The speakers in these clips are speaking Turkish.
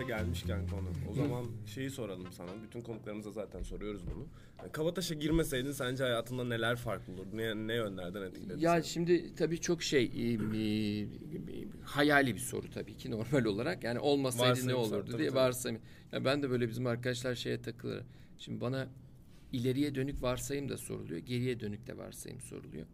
Kabataş'a gelmişken konu. O zaman şeyi soralım sana. Bütün konuklarımıza zaten soruyoruz bunu. Yani Kabataş'a girmeseydin sence hayatında neler farklı olurdu? Ne, ne yönlerden etkiledi Ya seni? şimdi tabii çok şey e, e, hayali bir soru tabii ki normal olarak. Yani olmasaydı ne Varsayımsal, olurdu tabii, diye varsayım. Ya ben de böyle bizim arkadaşlar şeye takılır. Şimdi bana ileriye dönük varsayım da soruluyor. Geriye dönük de varsayım soruluyor.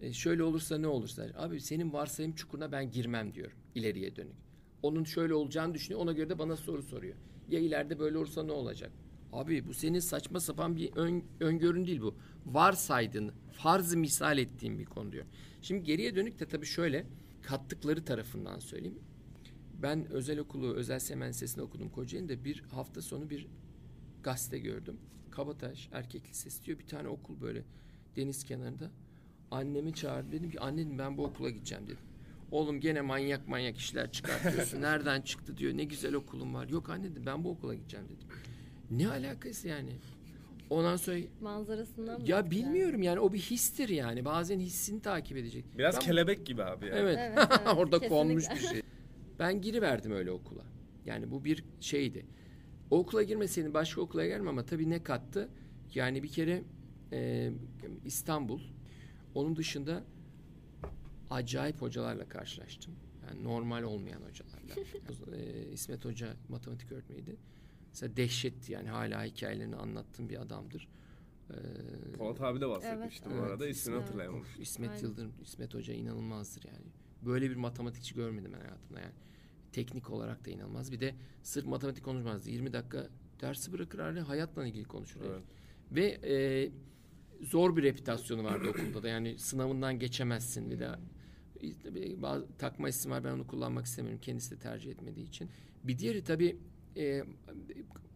E, şöyle olursa ne olursa. Abi senin varsayım çukuruna ben girmem diyorum ileriye dönük. Onun şöyle olacağını düşünüyor. Ona göre de bana soru soruyor. Ya ileride böyle olursa ne olacak? Abi bu senin saçma sapan bir ön, öngörün değil bu. Varsaydın, farz misal ettiğin bir konu diyor. Şimdi geriye dönük de tabii şöyle kattıkları tarafından söyleyeyim. Ben özel okulu, özel semen lisesinde okudum Kocaeli'nde bir hafta sonu bir gazete gördüm. Kabataş Erkek Lisesi diyor bir tane okul böyle deniz kenarında. Annemi çağırdı dedim ki anne dedim, ben bu okula gideceğim dedim. Oğlum gene manyak manyak işler çıkartıyorsun. Nereden çıktı diyor. Ne güzel okulum var. Yok anne dedim ben bu okula gideceğim dedim. Ne alakası yani? Ondan sonra Manzarasından mı ya bilmiyorum yani o bir histir yani. Bazen hissini takip edecek. Biraz Ben- kelebek gibi abi yani. Evet. Evet, evet, Orada kesinlikle. konmuş bir şey. Ben giriverdim öyle okula. Yani bu bir şeydi. O okula girmeseydim başka okula gelmem ama tabii ne kattı? Yani bir kere e, İstanbul. Onun dışında acayip hocalarla karşılaştım. Yani normal olmayan hocalarla. E, İsmet Hoca matematik öğretmeniydi. Mesela dehşetti yani hala hikayelerini anlattığım bir adamdır. E, Polat abi de bahsetmişti Evet, bu evet. arada. ismini Evet. hatırlayamamış. İsmet Aynen. Yıldırım, İsmet Hoca inanılmazdır yani. Böyle bir matematikçi görmedim ben hayatımda yani. Teknik olarak da inanılmaz. Bir de sırf matematik konuşmazdı. 20 dakika dersi bırakır hala hayatla ilgili konuşur. Evet. Ve e, zor bir reputasyonu vardı okulda da. Yani sınavından geçemezsin bir daha. İşte bazı takma isim var ben onu kullanmak istemiyorum. Kendisi de tercih etmediği için. Bir diğeri tabii e,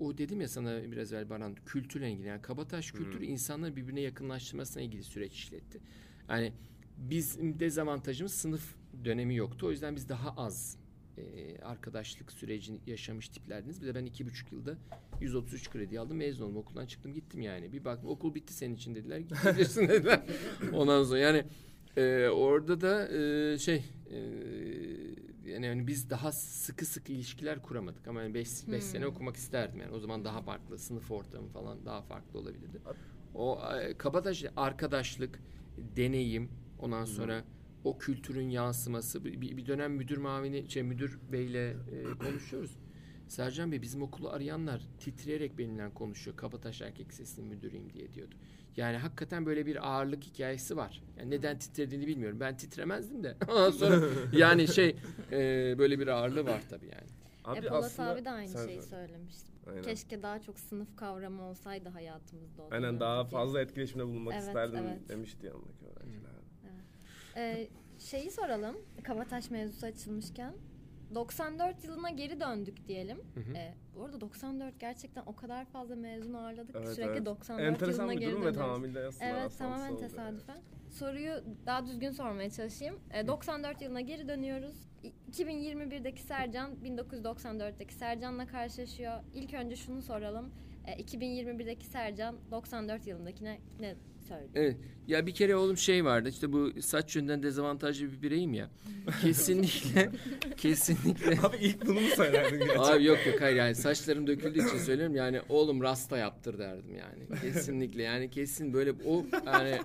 o dedim ya sana biraz evvel Baran kültürle ilgili. Yani Kabataş kültürü insanları birbirine yakınlaştırmasına ilgili süreç işletti. Yani bizim dezavantajımız sınıf dönemi yoktu. O yüzden biz daha az e, arkadaşlık sürecini yaşamış tiplerdiniz. Bir de ben iki buçuk yılda 133 kredi aldım. Mezun oldum. Okuldan çıktım gittim yani. Bir baktım okul bitti senin için dediler. Gidebilirsin dediler. Ondan sonra yani e, orada da e, şey e, yani hani biz daha sıkı sıkı ilişkiler kuramadık ama 5 beş, beş sene okumak isterdim yani o zaman daha farklı sınıf ortamı falan daha farklı olabilirdi. O e, kabataş arkadaşlık, deneyim ondan sonra o kültürün yansıması bir, bir dönem müdür mavini şey müdür beyle e, konuşuyoruz. Sercan Bey bizim okulu arayanlar titreyerek benimle konuşuyor. Kabataş Erkek Lisesi'nin müdürüyüm diye diyordu. Yani hakikaten böyle bir ağırlık hikayesi var. Yani neden titrediğini bilmiyorum. Ben titremezdim de. Ondan sonra yani şey e, böyle bir ağırlığı var tabii yani. Abi e, Polat aslında- abi de aynı şeyi söyle. söylemişti. Aynen. Keşke daha çok sınıf kavramı olsaydı hayatımızda. Aynen dönemde daha fazla etkileşimde bulunmak Evet, isterdim evet. demişti yanındaki öğrenciler. Ee, şeyi soralım. Kabataş mevzusu açılmışken. 94 yılına geri döndük diyelim. hı. Ee, bu arada 94 gerçekten o kadar fazla mezun ağırladık ki Evet, sürekli evet. 94 Enteresan yılına bir geri durum ve dönüyoruz. tamamıyla aslında Evet tamamen tesadüfen. Soruyu daha düzgün sormaya çalışayım. Ee, 94 yılına geri dönüyoruz. İ- 2021'deki Sercan 1994'teki Sercan'la karşılaşıyor. İlk önce şunu soralım. Ee, 2021'deki Sercan 94 yılındakine ne söylüyor? Evet. Ya bir kere oğlum şey vardı. İşte bu saç yönden dezavantajlı bir bireyim ya. Kesinlikle kesinlikle Abi ilk bunu mu söylerdin gerçekten? Abi yok yok hayır yani saçlarım döküldüğü için söylüyorum yani oğlum rasta yaptır derdim yani kesinlikle yani kesin böyle o yani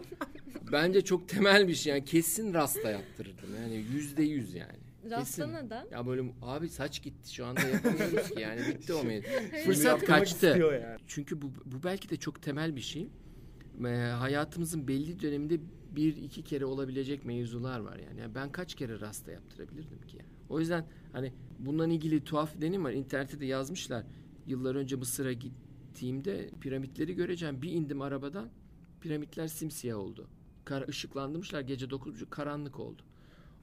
bence çok temel bir şey yani kesin rasta yaptırırdım yani yüzde yüz yani. Rasta Kesin. neden? Ya böyle abi saç gitti şu anda yapamıyoruz ki yani bitti o mevzu. Fırsat kaçtı. yani. Çünkü bu, bu belki de çok temel bir şey. Ee, hayatımızın belli döneminde bir iki kere olabilecek mevzular var yani. Yani ben kaç kere rasta yaptırabilirdim ki? O yüzden hani bundan ilgili tuhaf deneyim var. İnternette de yazmışlar. Yıllar önce Mısır'a gittiğimde piramitleri göreceğim. Bir indim arabadan piramitler simsiyah oldu. Kar, ışıklandırmışlar gece 9.30 karanlık oldu.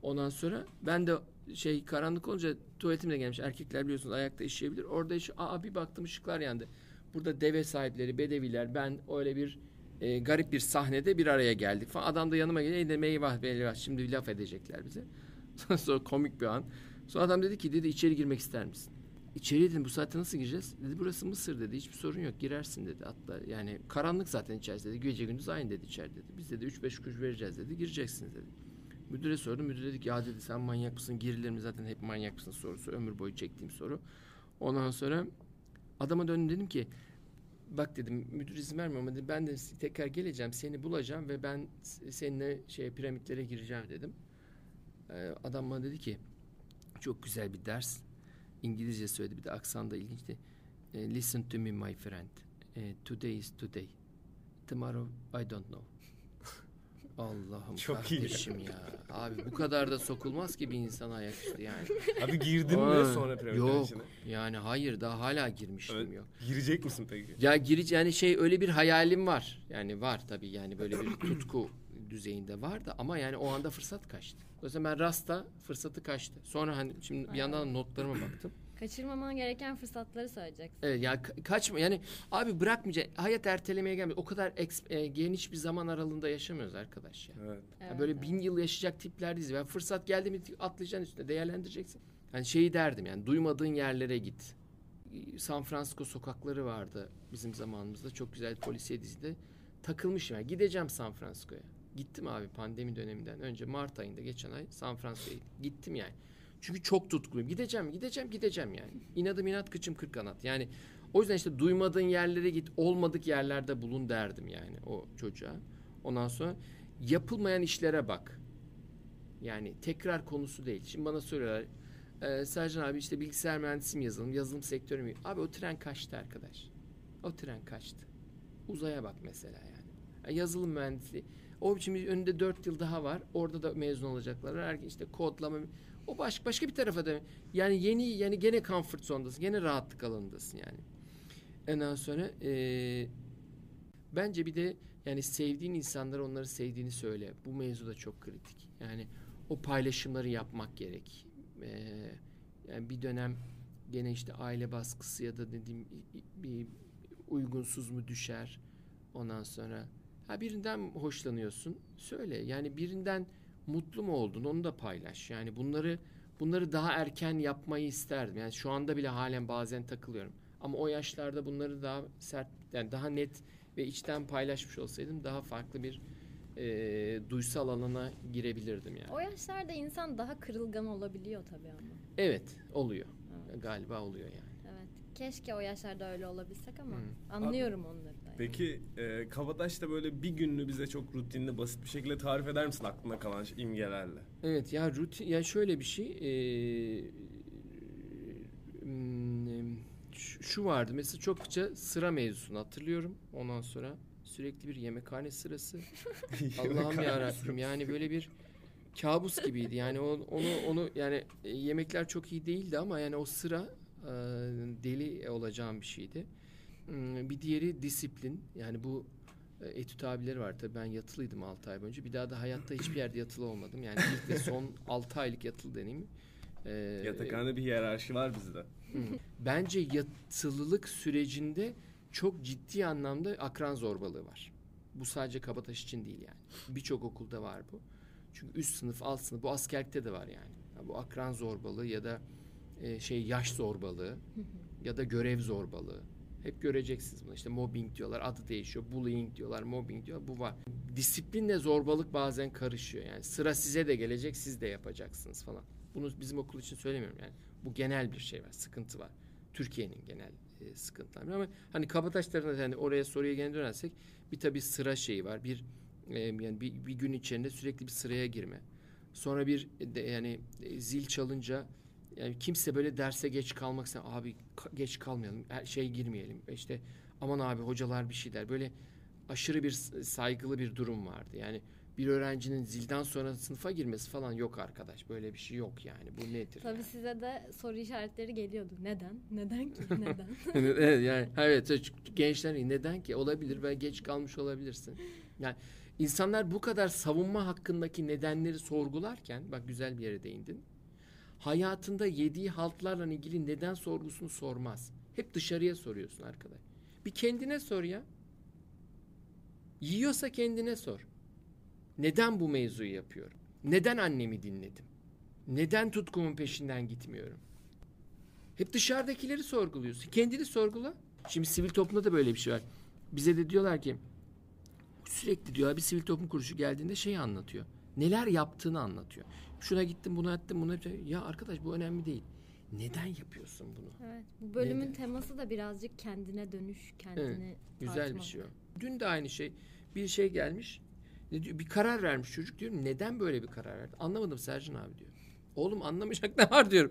Ondan sonra ben de şey karanlık olunca tuvaletim de gelmiş. Erkekler biliyorsunuz ayakta işeyebilir. Orada iş, aa bir baktım ışıklar yandı. Burada deve sahipleri, bedeviler, ben öyle bir e, garip bir sahnede bir araya geldik falan. Adam da yanıma geliyor. Dedim eyvah eyvah şimdi laf edecekler bize. Sonra komik bir an. Sonra adam dedi ki dedi içeri girmek ister misin? İçeri dedim bu saatte nasıl gireceğiz? Dedi burası Mısır dedi. Hiçbir sorun yok. Girersin dedi. Hatta yani karanlık zaten içerisi dedi. Gece gündüz aynı dedi içeride dedi. Biz dedi 3-5 kuruş vereceğiz dedi. Gireceksiniz dedi. Müdüre sordum. Müdür dedi ki ya dedi sen manyak mısın? Girilir mi zaten hep manyak mısın sorusu. Ömür boyu çektiğim soru. Ondan sonra adama döndüm dedim ki bak dedim müdür izin vermiyor ama dedi, ben de tekrar geleceğim seni bulacağım ve ben seninle şey piramitlere gireceğim dedim. Ee, adam bana dedi ki çok güzel bir ders. İngilizce söyledi bir de aksan da ilginçti. E, Listen to me my friend. E, today is today. Tomorrow I don't know. Allah'ım Çok kardeşim ya. Abi bu kadar da sokulmaz ki bir insana ayaküstü yani. Abi girdin mi sonra piramitlerin Yok içine? yani hayır daha hala girmiştim Evet. yok. Girecek misin peki? Ya girici yani şey öyle bir hayalim var. Yani var tabii yani böyle bir tutku düzeyinde var da ama yani o anda fırsat kaçtı. O yüzden ben Rasta fırsatı kaçtı. Sonra hani şimdi bir yandan notlarıma baktım. Kaçırmaman gereken fırsatları söyleyeceksin. Evet ya ka- kaçma yani abi bırakmayacak hayat ertelemeye gelmiyor. O kadar eks- e, geniş bir zaman aralığında yaşamıyoruz arkadaş ya. Evet. Ya Evet, böyle evet. bin yıl yaşayacak tipler değiliz. Yani fırsat geldi mi atlayacaksın üstüne değerlendireceksin. Yani şeyi derdim yani duymadığın yerlere git. San Francisco sokakları vardı bizim zamanımızda. Çok güzel polisiye dizide. Takılmışım yani gideceğim San Francisco'ya. Gittim abi pandemi döneminden önce Mart ayında geçen ay San Francisco'ya gittim yani. Çünkü çok tutkuluyum. Gideceğim, gideceğim, gideceğim yani. İnadım inat, kıçım kırk kanat. Yani o yüzden işte duymadığın yerlere git, olmadık yerlerde bulun derdim yani o çocuğa. Ondan sonra yapılmayan işlere bak. Yani tekrar konusu değil. Şimdi bana soruyorlar. "Ee, Sercan abi işte bilgisayar mühendisi mi yazılım, yazılım sektörü mü? Abi o tren kaçtı arkadaş. O tren kaçtı. Uzaya bak mesela yani. Yani yazılım mühendisi. O biçim önünde dört yıl daha var. Orada da mezun olacaklar. Herkes işte kodlama. O baş, başka bir tarafa da. Yani yeni yani gene comfort zone'dasın. Gene rahatlık alanındasın yani. Ondan sonra eee Bence bir de yani sevdiğin insanlara onları sevdiğini söyle. Bu mevzu da çok kritik. Yani o paylaşımları yapmak gerek. Ee, yani bir dönem gene işte aile baskısı ya da dediğim bir uygunsuz mu düşer. Ondan sonra ha birinden hoşlanıyorsun. Söyle. Yani birinden mutlu mu oldun? Onu da paylaş. Yani bunları bunları daha erken yapmayı isterdim. Yani şu anda bile halen bazen takılıyorum. Ama o yaşlarda bunları daha sert yani daha net ve içten paylaşmış olsaydım daha farklı bir e, duysal alana girebilirdim yani. O yaşlarda insan daha kırılgan olabiliyor tabii ama. Evet oluyor. Evet. Galiba oluyor yani. Evet. Keşke o yaşlarda öyle olabilsek ama Hı. anlıyorum onları da. yani. Peki e, Kabataş'ta böyle bir gününü bize çok rutinli basit bir şekilde tarif eder misin aklına kalan imgelerle? Evet ya rutin ya şöyle bir şey e, şu vardı. Mesela çokça sıra mevzusunu hatırlıyorum. Ondan sonra sürekli bir yemekhane sırası. Allah'ım ya Rabbim yani böyle bir kabus gibiydi. Yani o- onu onu yani e, yemekler çok iyi değildi ama yani o sıra e, deli olacağım bir şeydi. Bir diğeri disiplin yani bu e, etüt abileri var tabii ben yatılıydım 6 ay boyunca bir daha da hayatta hiçbir yerde yatılı olmadım yani ilk ve son 6 aylık yatılı deneyim. E, Yatakhanede bir hiyerarşi var bizde. Bence yatılılık sürecinde çok ciddi anlamda akran zorbalığı var. Bu sadece Kabataş için değil yani. Birçok okulda var bu. Çünkü üst sınıf, alt sınıf, bu askerlikte de var yani. Ya bu akran zorbalığı ya da e, şey yaş zorbalığı ya da görev zorbalığı. Hep göreceksiniz bunu. İşte mobbing diyorlar, adı değişiyor. Bullying diyorlar, mobbing diyorlar. Bu var. Disiplinle zorbalık bazen karışıyor. Yani sıra size de gelecek, siz de yapacaksınız falan. Bunu bizim okul için söylemiyorum yani. Bu genel bir şey var, sıkıntı var. Türkiye'nin genel e, sıkıntıları ama hani Kabataşlarına yani oraya soruya gene dönersek bir tabii sıra şeyi var. Bir e, yani bir, bir gün içerisinde sürekli bir sıraya girme. Sonra bir de, yani e, zil çalınca yani kimse böyle derse geç kalmak istemiyor. Abi geç kalmayalım. Her şey girmeyelim. İşte aman abi hocalar bir şey der. Böyle aşırı bir saygılı bir durum vardı. Yani bir öğrencinin zilden sonra sınıfa girmesi falan yok arkadaş. Böyle bir şey yok yani. Bu nedir? Tabii yani? size de soru işaretleri geliyordu. Neden? Neden ki? Neden? evet yani evet gençler neden ki olabilir ve geç kalmış olabilirsin. Yani insanlar bu kadar savunma hakkındaki nedenleri sorgularken bak güzel bir yere değindin. Hayatında yediği haltlarla ilgili neden sorgusunu sormaz. Hep dışarıya soruyorsun arkadaş. Bir kendine sor ya. Yiyorsa kendine sor. Neden bu mevzuyu yapıyorum? Neden annemi dinledim? Neden tutkumun peşinden gitmiyorum? Hep dışarıdakileri sorguluyorsun. Kendini sorgula. Şimdi sivil toplumda da böyle bir şey var. Bize de diyorlar ki sürekli diyorlar bir sivil toplum kuruluşu geldiğinde şeyi anlatıyor. Neler yaptığını anlatıyor. Şuna gittim, buna ettim, bunu yaptım. Ya arkadaş bu önemli değil. Neden yapıyorsun bunu? Evet. Bu bölümün Neden? teması da birazcık kendine dönüş, kendini Güzel bir şey o. Dün de aynı şey. Bir şey gelmiş. Ne diyor? Bir karar vermiş çocuk diyorum. Neden böyle bir karar verdi? Anlamadım Sercan abi diyor. Oğlum anlamayacak ne var diyorum.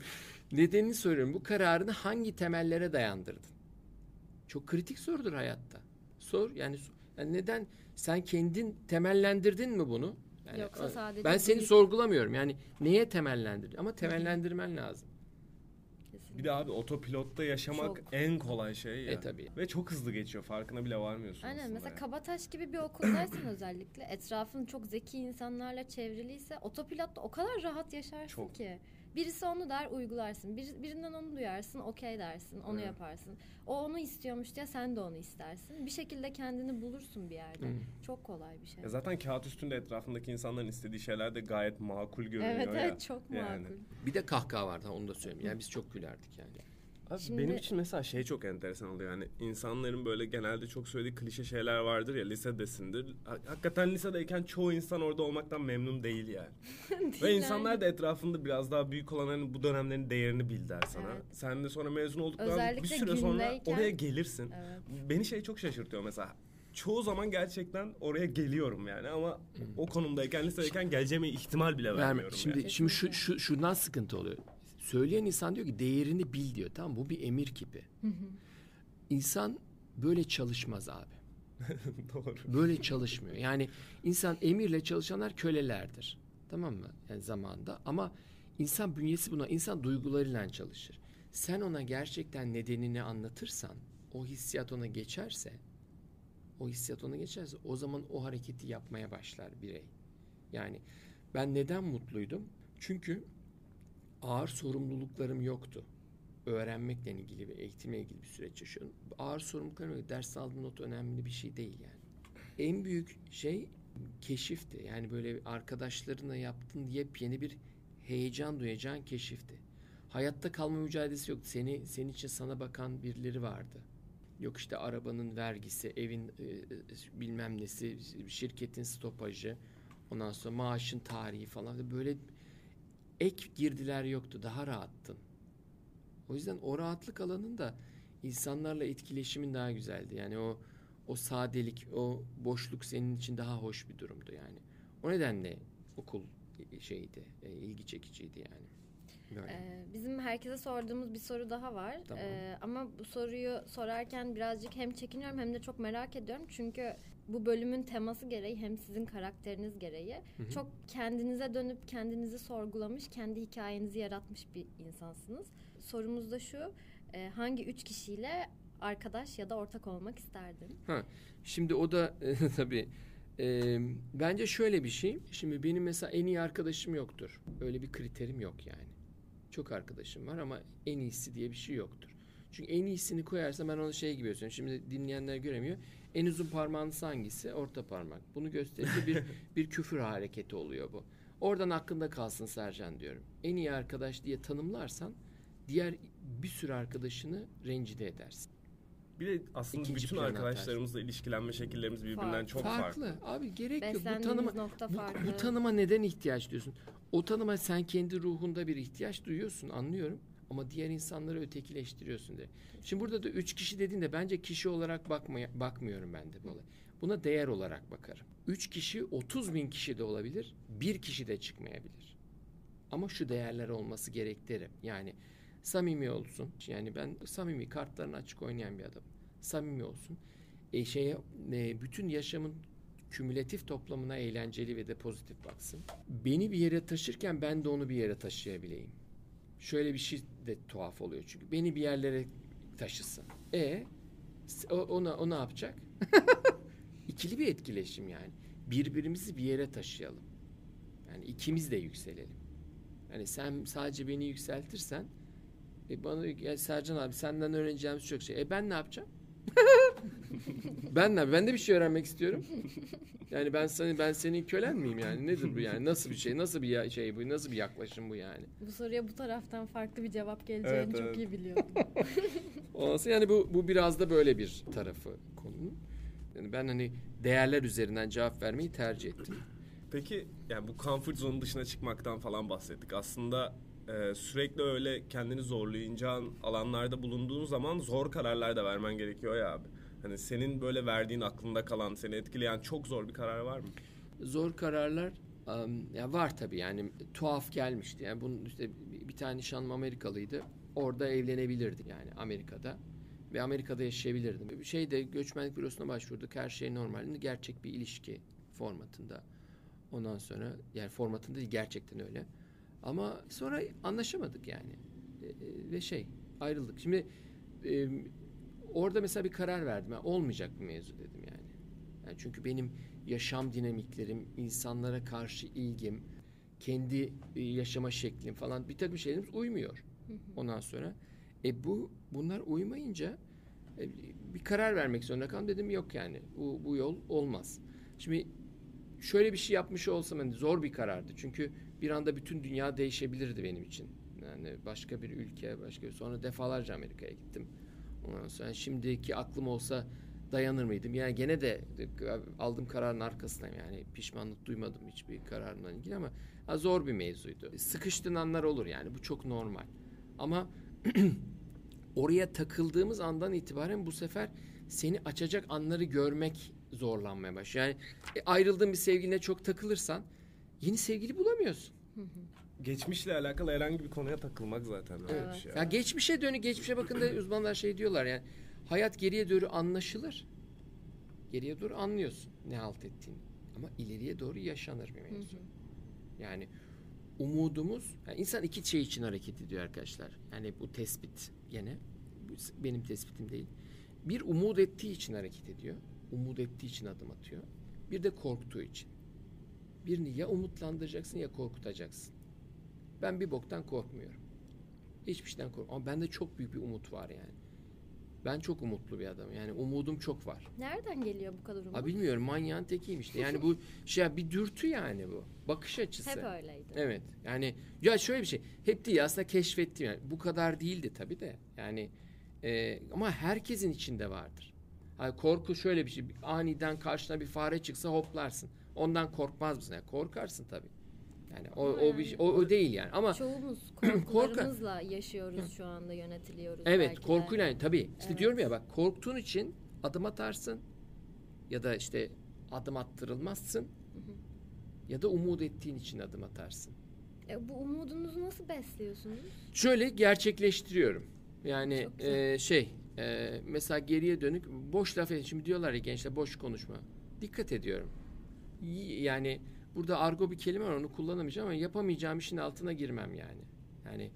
Nedenini soruyorum. Bu kararını hangi temellere dayandırdın? Çok kritik sorudur hayatta. Sor yani, yani neden sen kendin temellendirdin mi bunu? Yani, Yoksa sadece ben seni büyük- sorgulamıyorum. Yani neye temellendirdin? Ama temellendirmen lazım. Kesinlikle. Bir de abi otopilotta yaşamak Çok. en kolay şey ya. E tabii. Ve çok hızlı geçiyor. Farkına bile varmıyorsun Aynen mesela ya. Kabataş gibi bir okuldaysan özellikle etrafın çok zeki insanlarla çevriliyse otopilotta o kadar rahat yaşarsın Çok. ki. Birisi onu der uygularsın. Bir, birinden onu duyarsın okey dersin onu Evet. yaparsın. O onu istiyormuş diye sen de onu istersin. Bir şekilde kendini bulursun bir yerde. Hı. Çok kolay bir şey. Ya zaten kağıt üstünde etrafındaki insanların istediği şeyler de gayet makul görünüyor Evet ya. evet çok makul. Yani. Bir de kahkaha vardı onu da söyleyeyim. Yani biz çok gülerdik yani. Abi Şimdi- benim için mesela şey çok enteresan oluyor yani insanların böyle genelde çok söylediği klişe şeyler vardır ya lisedesindir. Ha- Hakikaten lisedeyken çoğu insan orada olmaktan memnun değil yani. Ve insanlar da etrafında biraz daha büyük olanların bu dönemlerin değerini bil der sana. Evet. Sen de sonra mezun olduktan bir Özellikle süre sonra oraya gelirsin. Evet. Beni şey çok şaşırtıyor mesela. Çoğu zaman gerçekten oraya geliyorum yani ama o konumdayken lisedeyken geleceğime ihtimal bile Verme. vermiyorum. Şimdi yani. şimdi şu, şu şundan sıkıntı oluyor. Söyleyen insan diyor ki değerini bil diyor. Tamam bu bir emir kipi. İnsan böyle çalışmaz abi. Doğru. Böyle çalışmıyor. Yani insan emirle çalışanlar kölelerdir. Tamam mı? Yani zamanda ama insan bünyesi buna insan duygularıyla çalışır. Sen ona gerçekten nedenini anlatırsan, o hissiyat ona geçerse, o hissiyat ona geçerse o zaman o hareketi yapmaya başlar birey. Yani ben neden mutluydum? Çünkü ağır sorumluluklarım yoktu. Öğrenmekle ilgili ve eğitimle ilgili bir süreç yaşıyorum. Ağır sorumluluklarım yok. Ders aldığın not önemli bir şey değil yani. En büyük şey keşifti. Yani böyle arkadaşlarına yaptığın yepyeni bir heyecan duyacağın keşifti. Hayatta kalma mücadelesi yoktu. Seni senin için sana bakan birileri vardı. Yok işte arabanın vergisi, evin e, bilmem nesi, şirketin stopajı, ondan sonra maaşın tarihi falan böyle ek girdiler yoktu. Daha rahattın. O yüzden o rahatlık alanında insanlarla etkileşimin daha güzeldi. Yani o o sadelik, o boşluk senin için daha hoş bir durumdu yani. O nedenle okul şeydi, e, ilgi çekiciydi yani. Böyle. Ee, bizim herkese sorduğumuz bir soru daha var. Tamam. Ee, ama bu soruyu sorarken birazcık hem çekiniyorum hem de çok merak ediyorum. Çünkü bu bölümün teması gereği hem sizin karakteriniz gereği Hı hı. çok kendinize dönüp kendinizi sorgulamış, kendi hikayenizi yaratmış bir insansınız. Sorumuz da şu. e, hangi üç kişiyle arkadaş ya da ortak olmak isterdin? Şimdi o da tabii e, bence şöyle bir şey. Şimdi benim mesela en iyi arkadaşım yoktur. Öyle bir kriterim yok yani. Çok arkadaşım var ama en iyisi diye bir şey yoktur. Çünkü en iyisini koyarsam ben onu şey gibi yapıyorum. Şimdi dinleyenler göremiyor. En uzun parmağınız hangisi? Orta parmak. Bunu gösterince bir bir küfür hareketi oluyor bu. Oradan aklında kalsın Sercan diyorum. En iyi arkadaş diye tanımlarsan diğer bir sürü arkadaşını rencide edersin. Bir de aslında İkinci bütün arkadaşlarımızla ilişkilenme şekillerimiz birbirinden Farklı. çok farklı. farklı. Abi gerek yok. Bu tanıma nokta bu, farklı. bu tanıma neden ihtiyaç duyuyorsun? O tanıma sen kendi ruhunda bir ihtiyaç duyuyorsun anlıyorum. Ama diğer insanları ötekileştiriyorsun de. Şimdi burada da üç kişi dediğinde bence kişi olarak bakmaya, bakmıyorum ben de bu olay. Buna değer olarak bakarım. Üç kişi 30 bin kişi de olabilir. Bir kişi de çıkmayabilir. Ama şu değerler olması gerek. Yani samimi olsun. Yani ben samimi kartlarını açık oynayan bir adamım. Samimi olsun. E şeye e, bütün yaşamın kümülatif toplamına eğlenceli ve de pozitif baksın. Beni bir yere taşırken ben de onu bir yere taşıyabileyim. Şöyle bir şey de tuhaf oluyor çünkü. Beni bir yerlere taşısın. E o, ona o ne yapacak? İkili bir etkileşim yani. Birbirimizi bir yere taşıyalım. Yani ikimiz de yükselelim. Yani sen sadece beni yükseltirsen e bana ya Sercan abi senden öğreneceğimiz çok şey. E ben ne yapacağım? ben ne? Ben de bir şey öğrenmek istiyorum. Yani ben senin ben senin kölen miyim yani? Nedir bu yani? Nasıl bir şey? Nasıl bir ya- şey bu? Nasıl bir yaklaşım bu yani? Bu soruya bu taraftan farklı bir cevap geleceğini Evet, çok evet. iyi biliyordum. Olası yani bu bu biraz da böyle bir tarafı konunun. Yani ben hani değerler üzerinden cevap vermeyi tercih ettim. Peki yani bu comfort zone dışına çıkmaktan falan bahsettik. Aslında e, sürekli öyle kendini zorlayacağın alanlarda bulunduğun zaman zor kararlar da vermen gerekiyor ya abi. Hani senin böyle verdiğin aklında kalan, seni etkileyen çok zor bir karar var mı? Zor kararlar um, ya var tabii yani tuhaf gelmişti. Yani bunun işte bir, tane nişanlım Amerikalıydı. Orada evlenebilirdik yani Amerika'da ve Amerika'da yaşayabilirdim. Şeyde göçmenlik bürosuna başvurduk. Her şey normal. Gerçek bir ilişki formatında. Ondan sonra yani formatında değil gerçekten öyle. Ama sonra anlaşamadık yani. E, e, ve şey ayrıldık. Şimdi orada mesela bir karar verdim. Yani olmayacak bir mevzu dedim yani. yani. Çünkü benim yaşam dinamiklerim, insanlara karşı ilgim, kendi e, yaşama şeklim falan bir takım şeylerimiz uymuyor. Ondan sonra e bu bunlar uymayınca e, bir karar vermek zorunda kaldım. Dedim yok yani bu, bu yol olmaz. Şimdi şöyle bir şey yapmış olsam hani zor bir karardı. Çünkü bir anda bütün dünya değişebilirdi benim için. Yani başka bir ülke, başka bir sonra defalarca Amerika'ya gittim. Ondan sonra şimdiki aklım olsa dayanır mıydım? Yani gene de aldığım kararın arkasındayım. Yani pişmanlık duymadım hiçbir kararımdan ilgili ama zor bir mevzuydu. Sıkıştığın anlar olur yani bu çok normal. Ama oraya takıldığımız andan itibaren bu sefer seni açacak anları görmek zorlanmaya başlıyor. Yani e, ayrıldığın bir sevgiline çok takılırsan yeni sevgili bulamıyorsun. Geçmişle alakalı herhangi bir konuya takılmak zaten. Evet. Şey ya. ya geçmişe dönük, geçmişe bakın da uzmanlar şey diyorlar yani hayat geriye doğru anlaşılır. Geriye doğru anlıyorsun ne halt ettiğini. Ama ileriye doğru yaşanır bir mevzu. Yani umudumuz, yani insan iki şey için hareket ediyor arkadaşlar. Yani bu tespit gene bu benim tespitim değil. Bir umut ettiği için hareket ediyor. Umut ettiği için adım atıyor. Bir de korktuğu için. Birini ya umutlandıracaksın ya korkutacaksın. Ben bir boktan korkmuyorum. Hiçbir şeyden korkmuyorum. Ama bende çok büyük bir umut var yani. Ben çok umutlu bir adamım. Yani umudum çok var. Nereden geliyor bu kadar umut? Ha bilmiyorum manyağın tekiyim işte. Yani bu şey bir dürtü yani bu. Bakış açısı. Hep öyleydi. Evet. Yani ya şöyle bir şey. Hep değil aslında keşfettim yani. Bu kadar değildi tabii de. Yani e, ama herkesin içinde vardır. Yani korku şöyle bir şey. Aniden karşına bir fare çıksa hoplarsın. Ondan korkmaz mısın? Yani korkarsın tabii. Yani o o yani, bir şey, o, o değil yani ama çoğumuz korkularımızla yaşıyoruz şu anda yönetiliyoruz. Evet, belki korkuyla yani. tabii. İşte evet. diyorum ya bak korktuğun için adım atarsın ya da işte adım attırılmazsın hı hı. ya da umut ettiğin için adım atarsın. E, bu umudunuzu nasıl besliyorsunuz? Şöyle gerçekleştiriyorum. Yani e, şey e, mesela geriye dönük boş laf edin. Şimdi diyorlar ya gençler boş konuşma. Dikkat ediyorum. Yani Burada argo bir kelime var onu kullanamayacağım ama yapamayacağım işin altına girmem yani. Yani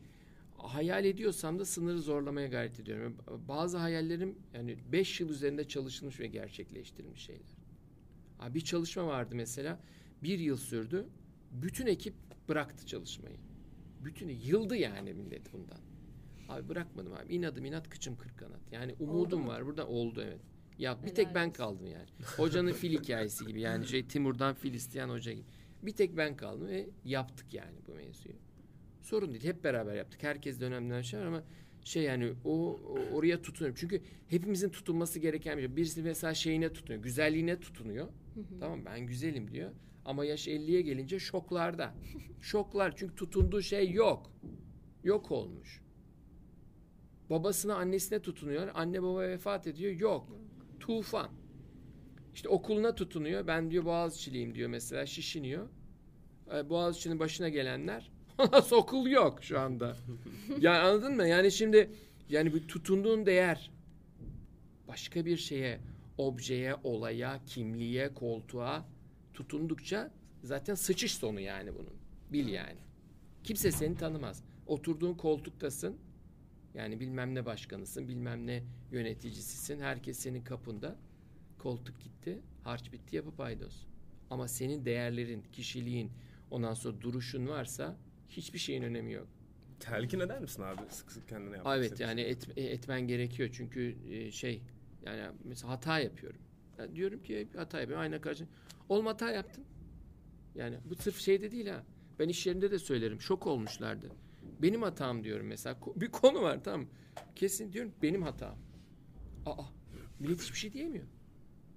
hayal ediyorsam da sınırı zorlamaya gayret ediyorum. Bazı hayallerim yani 5 yıl üzerinde çalışılmış ve gerçekleştirilmiş şeyler. Abi bir çalışma vardı mesela. Bir yıl sürdü. Bütün ekip bıraktı çalışmayı. Bütün yıldı yani millet bundan. Abi bırakmadım abi. İnadım inat kıçım kırk kanat. Yani umudum var. Burada oldu evet. Ya bir tek ben kaldım yani. Hocanın fil hikayesi gibi yani şey Timur'dan fil isteyen hoca gibi. Bir tek ben kaldım ve yaptık yani bu mevzuyu. Sorun değil. Hep beraber yaptık. Herkes dönemden şey ama şey yani o, oraya tutunuyorum. Çünkü hepimizin tutunması gereken bir şey. Birisi mesela şeyine tutunuyor. Güzelliğine tutunuyor. Tamam ben güzelim diyor. Ama yaş 50'ye gelince şoklarda. Şoklar çünkü tutunduğu şey yok. Yok olmuş. Babasına annesine tutunuyor. Anne baba vefat ediyor. Yok. Tufan. İşte okuluna tutunuyor. Ben diyor Boğaziçi'liyim diyor mesela şişiniyor. Ee, Boğaziçi'nin başına gelenler okul yok şu anda. yani anladın mı? Yani şimdi yani bir tutunduğun değer başka bir şeye, objeye, olaya, kimliğe, koltuğa tutundukça zaten sıçış sonu yani bunun. Bil yani. Kimse seni tanımaz. Oturduğun koltuktasın. Yani bilmem ne başkanısın, bilmem ne yöneticisisin. Herkes senin kapında. Koltuk gitti, harç bitti yapıp paydos. Ama senin değerlerin, kişiliğin, ondan sonra duruşun varsa hiçbir şeyin önemi yok. Telkin eder misin abi sık sık kendine yapmak Evet yani et, e, etmen gerekiyor çünkü e, şey yani mesela hata yapıyorum. Yani diyorum ki hata yapıyorum ayna karşı. Olma hata yaptım. Yani bu sırf şeyde değil ha. Ben iş yerinde de söylerim. Şok olmuşlardı. Benim hatam diyorum mesela. Bir konu var tamam Kesin diyorum benim hatam. Aa millet hiçbir şey diyemiyor.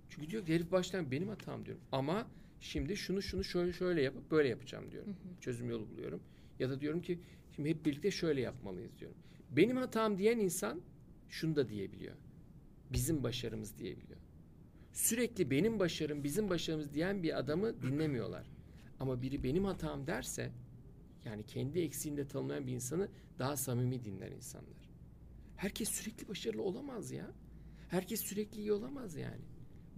Çünkü diyor ki herif baştan benim hatam diyorum. Ama şimdi şunu şunu şöyle şöyle yapıp böyle yapacağım diyorum. Hı hı. Çözüm yolu buluyorum. Ya da diyorum ki Şimdi hep birlikte şöyle yapmalıyız diyorum. Benim hatam diyen insan şunu da diyebiliyor. Bizim başarımız diyebiliyor. Sürekli benim başarım, bizim başarımız diyen bir adamı dinlemiyorlar. Ama biri benim hatam derse yani kendi eksiğinde tanımlayan bir insanı daha samimi dinler insanlar. Herkes sürekli başarılı olamaz ya. Herkes sürekli iyi olamaz yani.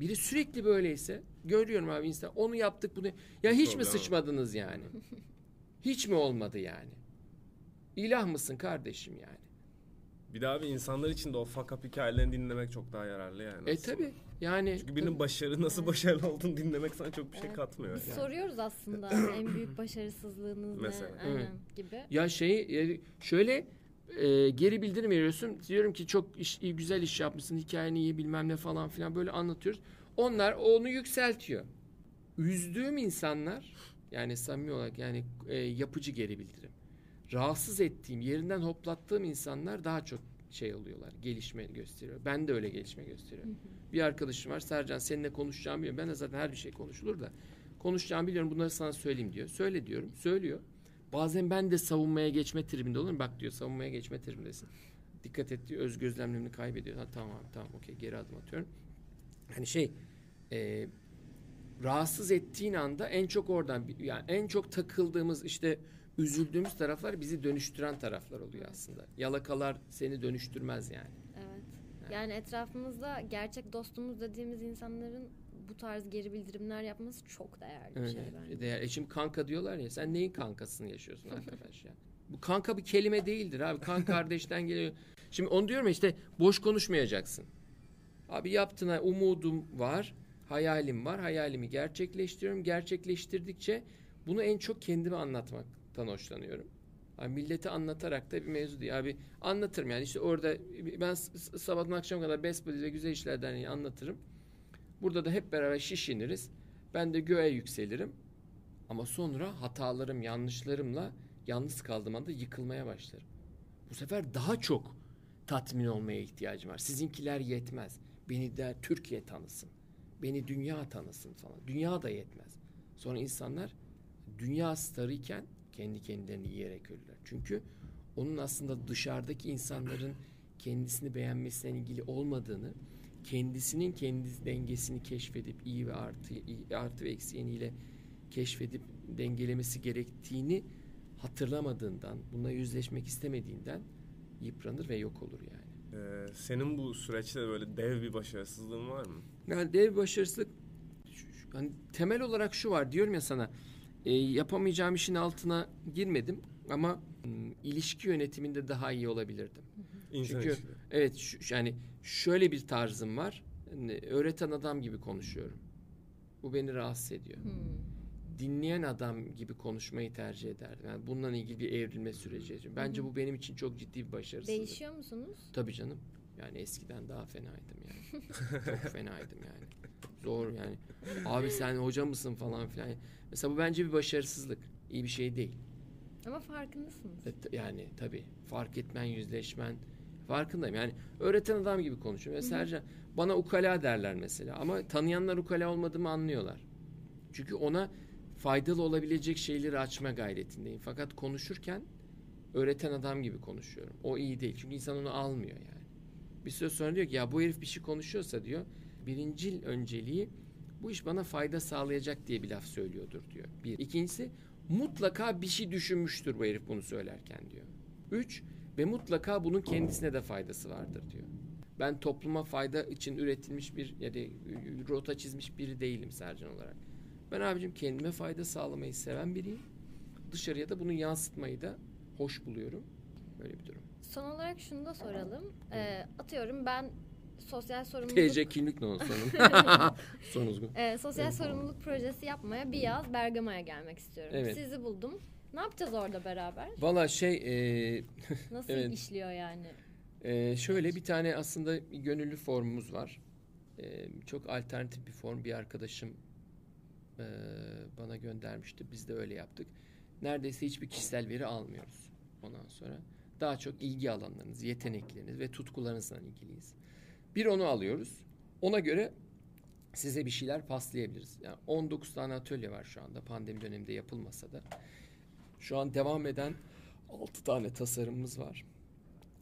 Biri sürekli böyleyse görüyorum abi insan onu yaptık bunu. Ya hiç mi Problem. sıçmadınız yani? Hiç mi olmadı yani? İlah mısın kardeşim yani? Bir daha bir insanlar için de o fuck up hikayelerini dinlemek çok daha yararlı yani. E aslında. tabi yani Çünkü birinin başarı nasıl başarılı olduğunu dinlemek sana çok bir şey Evet. katmıyor. Biz Yani. soruyoruz aslında en büyük başarısızlığınız Mesela. ne? Aynen Evet. gibi. ya şeyi e, şöyle e, geri bildirim veriyorsun. Diyorum ki çok iş, iyi, güzel iş yapmışsın. Hikayeni iyi bilmem ne falan filan böyle anlatıyoruz. Onlar onu yükseltiyor. Üzdüğüm insanlar yani samimi olarak yani e, yapıcı geri bildirim. Rahatsız ettiğim, yerinden hoplattığım insanlar daha çok şey oluyorlar. Gelişme gösteriyor. Ben de öyle gelişme gösteriyorum. Bir arkadaşım var. Sercan seninle konuşacağımı biliyorum. Ben de zaten her bir şey konuşulur da. Konuşacağımı biliyorum. Bunları sana söyleyeyim diyor. Söyle diyorum. Söylüyor. Bazen ben de savunmaya geçme tribinde olurum. Bak diyor savunmaya geçme tribindesin. Dikkat et diyor. Öz gözlemlerini kaybediyor. Ha, tamam abi, tamam okey geri adım atıyorum. Hani şey e, rahatsız ettiğin anda en çok oradan yani en çok takıldığımız işte üzüldüğümüz taraflar bizi dönüştüren taraflar oluyor aslında. Yalakalar seni dönüştürmez yani. Evet. Yani etrafımızda gerçek dostumuz dediğimiz insanların bu tarz geri bildirimler yapması çok değerli bir Evet. şey bence. Değer. E şimdi kanka diyorlar ya sen neyin kankasını yaşıyorsun arkadaş ya? Bu kanka bir kelime değildir abi. Kan kardeşten geliyor. Şimdi onu diyorum ya işte boş konuşmayacaksın. Abi yaptığına umudum var. Hayalim var. Hayalimi gerçekleştiriyorum. Gerçekleştirdikçe bunu en çok kendime anlatmaktan hoşlanıyorum. Abi millete anlatarak da bir mevzu değil. Abi anlatırım yani işte orada ben sabahtan akşam kadar Buddies ve Güzel İşler Derneği anlatırım. Burada da hep beraber şişiniriz. Ben de göğe yükselirim. Ama sonra hatalarım, yanlışlarımla yalnız kaldığım anda yıkılmaya başlarım. Bu sefer daha çok tatmin olmaya ihtiyacım var. Sizinkiler yetmez. Beni de Türkiye tanısın. Beni dünya tanısın falan. Dünya da yetmez. Sonra insanlar dünya starıyken kendi kendilerini yiyerek ölürler. Çünkü onun aslında dışarıdaki insanların kendisini beğenmesiyle ilgili olmadığını, kendisinin kendi dengesini keşfedip iyi ve artı artı ve eksi yönüyle keşfedip dengelemesi gerektiğini hatırlamadığından, bununla yüzleşmek istemediğinden yıpranır ve yok olur yani. Ee, senin bu süreçte böyle dev bir başarısızlığın var mı? Yani dev başarısızlık şu- şu- hani temel olarak şu var diyorum ya sana e, yapamayacağım işin altına girmedim ama m, ilişki yönetiminde daha iyi olabilirdim. İnsan Çünkü ilişkileri. evet şu, yani şöyle bir tarzım var. Öğreten adam gibi konuşuyorum. Bu beni rahatsız ediyor. Hmm. Dinleyen adam gibi konuşmayı tercih ederdim. Yani bununla ilgili bir evrilme süreci. Bence bu benim için çok ciddi bir başarısızlık. Değişiyor musunuz? Tabii canım. Yani eskiden daha fenaydım yani. Çok fenaydım yani. Zor yani. Abi sen hoca mısın falan filan. Mesela bu bence bir başarısızlık. İyi bir şey değil. Ama farkındasınız. E, Yani tabii fark etmen, yüzleşmen farkındayım. Yani öğreten adam gibi konuşuyorum. Mesela Sercan bana ukala derler mesela ama tanıyanlar ukala olmadığımı anlıyorlar. Çünkü ona faydalı olabilecek şeyleri açma gayretindeyim. Fakat konuşurken öğreten adam gibi konuşuyorum. O iyi değil. Çünkü insan onu almıyor yani. Bir süre sonra diyor ki ya bu herif bir şey konuşuyorsa diyor birincil önceliği bu iş bana fayda sağlayacak diye bir laf söylüyordur diyor. Bir. İkincisi mutlaka bir şey düşünmüştür bu herif bunu söylerken diyor. Üç ve mutlaka bunun kendisine de faydası vardır diyor. Ben topluma fayda için üretilmiş bir ya da rota çizmiş biri değilim Sercan olarak. Ben abicim kendime fayda sağlamayı seven biriyim. Dışarıya da bunu yansıtmayı da hoş buluyorum. Böyle bir durum. Son olarak şunu da soralım. Ee, atıyorum ben sosyal sorumluluk TC kimlik ne olsun? Sonuz bu. Ee, sosyal sorumluluk projesi yapmaya bir yaz Bergama'ya gelmek istiyorum. Evet. Sizi buldum. Ne yapacağız orada beraber? Valla şey e, Nasıl Evet. işliyor yani? e, şöyle bir tane aslında gönüllü formumuz var. E, çok alternatif bir form bir arkadaşım e, bana göndermişti. Biz de öyle yaptık. Neredeyse hiçbir kişisel veri almıyoruz ondan sonra. Daha çok ilgi alanlarınız, yetenekleriniz ve tutkularınızla ilgiliyiz. Bir onu alıyoruz. Ona göre size bir şeyler paslayabiliriz. Yani 19 tane atölye var şu anda pandemi döneminde yapılmasa da. Şu an devam eden 6 tane tasarımımız var.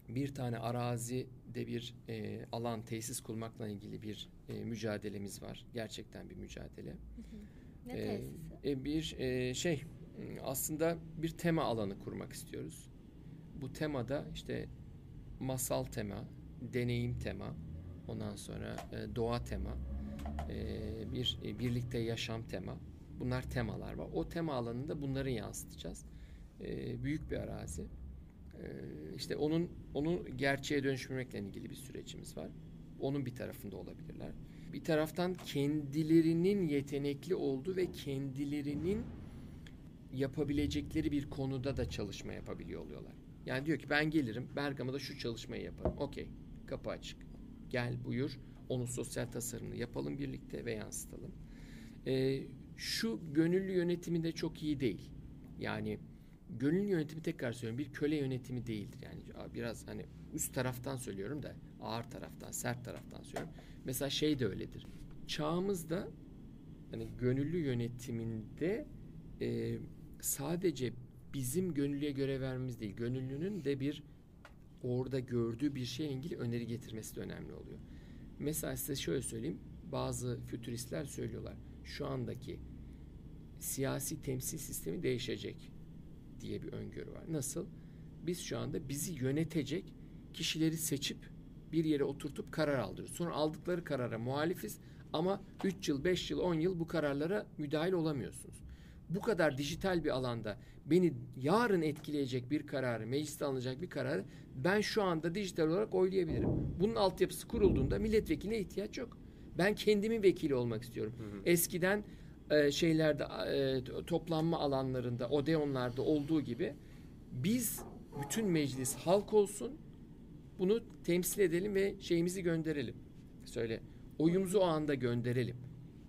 Bir tane arazide bir e, alan tesis kurmakla ilgili bir e, mücadelemiz var. Gerçekten bir mücadele. Ne Ee, tesisi? e, bir e, şey aslında bir tema alanı kurmak istiyoruz. Bu temada işte masal tema, deneyim tema, ondan sonra e, doğa tema, e, bir e, birlikte yaşam tema. Bunlar temalar var. O tema alanında bunları yansıtacağız. Büyük bir arazi. E, işte onun onu gerçeğe dönüştürmekle ilgili bir sürecimiz var. Onun bir tarafında olabilirler. Bir taraftan kendilerinin yetenekli olduğu ve kendilerinin yapabilecekleri bir konuda da çalışma yapabiliyor oluyorlar. Yani diyor ki ben gelirim Bergama'da şu çalışmayı yaparım. Okey kapı açık. Gel buyur onun sosyal tasarımını yapalım birlikte ve yansıtalım. Ee, şu gönüllü yönetimi de çok iyi değil. Yani gönüllü yönetimi tekrar söylüyorum bir köle yönetimi değildir. Yani biraz hani üst taraftan söylüyorum da ağır taraftan, sert taraftan söylüyorum. Mesela şey de öyledir. Çağımızda hani gönüllü yönetiminde e, sadece bizim gönüllüye görev vermemiz değil, gönüllünün de bir orada gördüğü bir şeyle ilgili öneri getirmesi de önemli oluyor. Mesela size şöyle söyleyeyim, bazı fütüristler söylüyorlar, şu andaki siyasi temsil sistemi değişecek diye bir öngörü var. Nasıl? Biz şu anda bizi yönetecek kişileri seçip bir yere oturtup karar aldırıyoruz. Sonra aldıkları karara muhalifiz ama 3 yıl, 5 yıl, 10 yıl bu kararlara müdahil olamıyorsunuz. Bu kadar dijital bir alanda beni yarın etkileyecek bir kararı, mecliste alınacak bir kararı ben şu anda dijital olarak oylayabilirim. Bunun altyapısı kurulduğunda milletvekiline ihtiyaç yok. Ben kendimin vekili olmak istiyorum. Hı hı. Eskiden e, şeylerde e, toplanma alanlarında, odeonlarda olduğu gibi biz bütün meclis halk olsun bunu temsil edelim ve şeyimizi gönderelim. Söyle. Oyumuzu o anda gönderelim.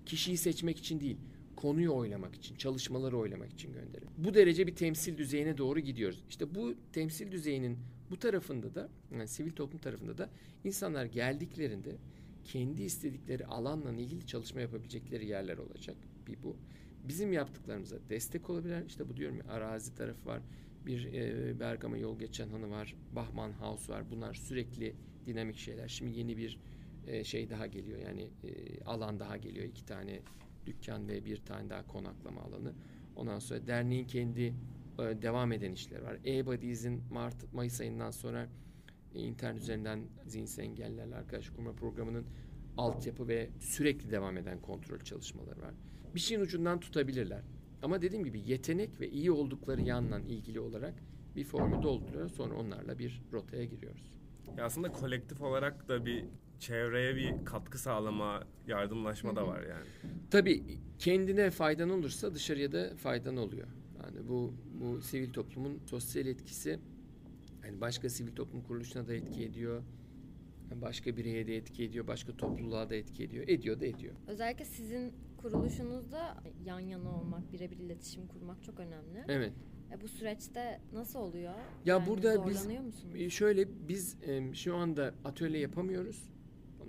Kişiyi seçmek için değil, konuyu oylamak için, çalışmaları oylamak için gönderelim. Bu derece bir temsil düzeyine doğru gidiyoruz. İşte bu temsil düzeyinin bu tarafında da, yani sivil toplum tarafında da insanlar geldiklerinde kendi istedikleri alanla ilgili çalışma yapabilecekleri yerler olacak. Bir bu. Bizim yaptıklarımıza destek olabilirler. İşte bu diyorum ya arazi tarafı var. Bir e, Bergama yol geçen hanı var. Bahman House var. Bunlar sürekli dinamik şeyler. Şimdi yeni bir e, şey daha geliyor. Yani e, alan daha geliyor. İki tane dükkan ve bir tane daha konaklama alanı. Ondan sonra derneğin kendi e, devam eden işleri var. E-Bodies'in Mart Mayıs ayından sonra e, internet üzerinden zihinsel engellilerle arkadaş kurma programının altyapı ve sürekli devam eden kontrol çalışmaları var. Bir şeyin ucundan tutabilirler. Ama dediğim gibi yetenek ve iyi oldukları yanla ilgili olarak bir formu dolduruyor. Sonra onlarla bir rotaya giriyoruz. Ya aslında kolektif olarak da bir çevreye bir katkı sağlama, yardımlaşma da var yani. Tabii kendine faydan olursa dışarıya da faydan oluyor. Yani bu bu sivil toplumun sosyal etkisi yani başka sivil toplum kuruluşuna da etki ediyor. Başka bireye de etki ediyor, başka topluluğa da etki ediyor. Ediyor da ediyor. Özellikle sizin kuruluşunuzda yan yana olmak, birebir iletişim kurmak çok önemli. Evet. E, bu süreçte nasıl oluyor? Ya Yani burada biz musunuz? şöyle biz e, şu anda atölye yapamıyoruz.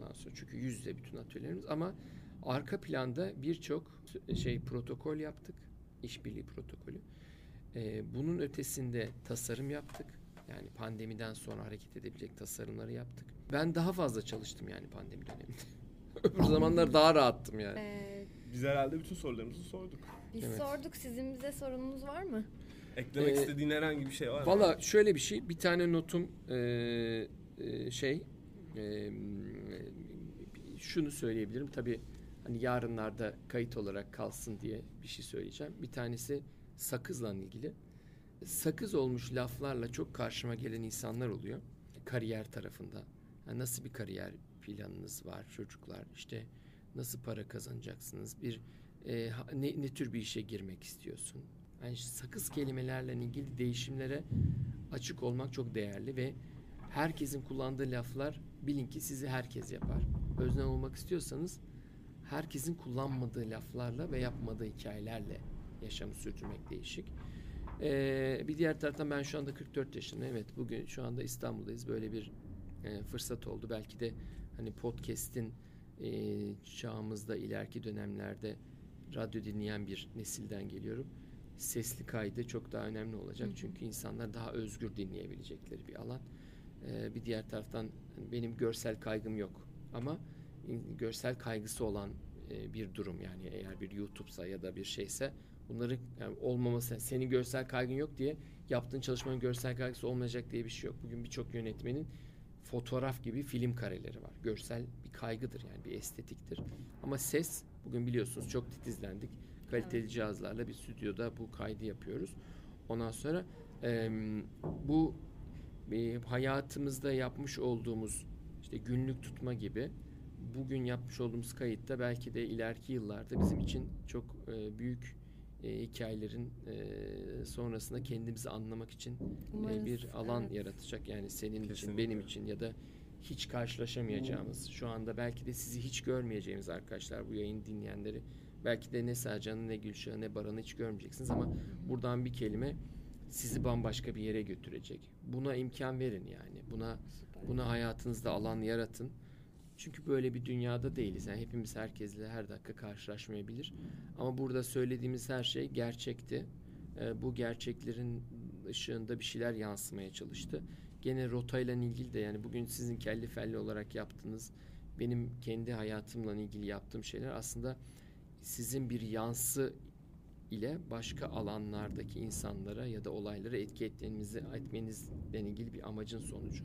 Ondan sonra çünkü yüzde bütün atölyelerimiz ama arka planda birçok şey protokol yaptık. işbirliği protokolü. E, bunun ötesinde tasarım yaptık. Yani pandemiden sonra hareket edebilecek tasarımları yaptık. Ben daha fazla çalıştım yani pandemi döneminde. Öbür zamanlar daha rahattım yani. Ee, Biz herhalde bütün sorularımızı sorduk. biz Evet. sorduk. Sizin bize sorunuz var mı? Eklemek Ee, istediğin herhangi bir şey var mı? Valla şöyle bir şey, bir tane notum e, e, şey, e, şunu söyleyebilirim. Tabii hani yarınlarda kayıt olarak kalsın diye bir şey söyleyeceğim. Bir tanesi sakızla ilgili. Sakız olmuş laflarla çok karşıma gelen insanlar oluyor. Kariyer tarafında. Yani nasıl bir kariyer planınız var çocuklar? İşte nasıl para kazanacaksınız? Bir e, ne, ne tür bir işe girmek istiyorsun? Yani sakız kelimelerle ilgili değişimlere açık olmak çok değerli ve herkesin kullandığı laflar bilin ki sizi herkes yapar. Öznel olmak istiyorsanız herkesin kullanmadığı laflarla ve yapmadığı hikayelerle yaşamı sürdürmek değişik. Ee, bir diğer taraftan ben şu anda 44 yaşındayım. Evet bugün şu anda İstanbul'dayız. Böyle bir e, fırsat oldu. Belki de hani podcast'in e, çağımızda ileriki dönemlerde radyo dinleyen bir nesilden geliyorum. sesli kaydı çok daha önemli olacak. Çünkü insanlar daha özgür dinleyebilecekleri bir alan. Ee, bir diğer taraftan hani benim görsel kaygım yok ama görsel kaygısı olan e, bir durum yani eğer bir YouTube'sa ya da bir şeyse bunları yani olmaması senin görsel kaygın yok diye yaptığın çalışmanın görsel kaygısı olmayacak diye bir şey yok. Bugün birçok yönetmenin fotoğraf gibi film kareleri var. Görsel bir kaygıdır yani bir estetiktir. Ama ses bugün biliyorsunuz çok titizlendik. Kaliteli Evet. cihazlarla bir stüdyoda bu kaydı yapıyoruz. Ondan sonra em, bu e, hayatımızda yapmış olduğumuz işte günlük tutma gibi bugün yapmış olduğumuz kayıtta belki de ileriki yıllarda bizim için çok e, büyük e, hikayelerin e, sonrasında kendimizi anlamak için e, bir alan evet. yaratacak. Yani senin için, Kesinlikle. benim için ya da hiç karşılaşamayacağımız, şu anda belki de sizi hiç görmeyeceğimiz arkadaşlar bu yayın dinleyenleri belki de ne Sercan'ı ne Gülşah'ı ne Baran'ı hiç görmeyeceksiniz ama buradan bir kelime sizi bambaşka bir yere götürecek. Buna imkan verin yani. Buna Süper. buna hayatınızda alan yaratın. Çünkü böyle bir dünyada değiliz. Yani hepimiz herkesle her dakika karşılaşmayabilir. Ama burada söylediğimiz her şey gerçekti. Ee, bu gerçeklerin ışığında bir şeyler yansımaya çalıştı. Gene rotayla ilgili de yani bugün sizin kelli felli olarak yaptığınız benim kendi hayatımla ilgili yaptığım şeyler aslında sizin bir yansı ile başka alanlardaki insanlara ya da olaylara etki etmenizi etmenizle ilgili bir amacın sonucu.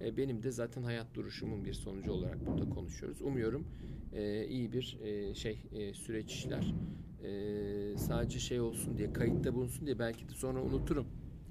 E, benim de zaten hayat duruşumun bir sonucu olarak burada konuşuyoruz. Umuyorum e, iyi bir e, şey e, süreç işler. E, sadece şey olsun diye kayıtta bulunsun diye belki de sonra unuturum.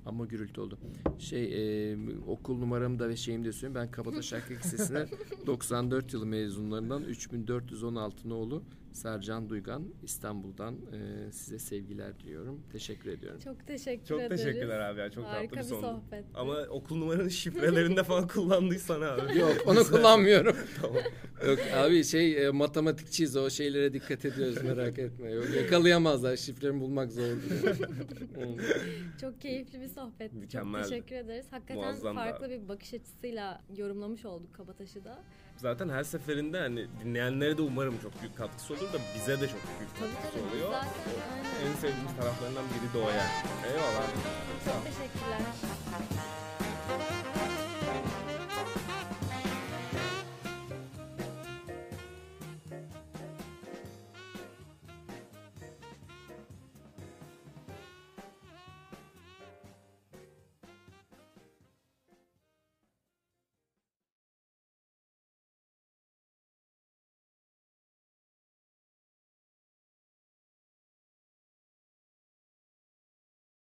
Ama gürültü oldu. Şey e, okul numaramı da ve şeyimi de söyleyeyim. Ben Kabataş Erkek Lisesi'ne 94 yılı mezunlarından 3416 oğlu Sercan Duygan İstanbul'dan e, size sevgiler diliyorum. Teşekkür ediyorum. Çok teşekkür Çok ederiz. teşekkürler abi ya. Çok Harika tatlı bir sohbet. Ama okul numaranın şifrelerinde falan kullandıysan abi. Yok onu kullanmıyorum. tamam. Yok abi şey e, matematikçiyiz o şeylere dikkat ediyoruz merak etme. Yok, yakalayamazlar şifremi bulmak zor. Çok keyifli bir sohbetti. Mükemmeldi. Çok teşekkür ederiz. Hakikaten Muazzamdı farklı abi. bir bakış açısıyla yorumlamış olduk Kabataş'ı da zaten her seferinde hani dinleyenlere de umarım çok büyük katkısı olur da bize de çok büyük katkısı oluyor. En sevdiğimiz taraflarından biri de o yani. Eyvallah. Çok teşekkürler.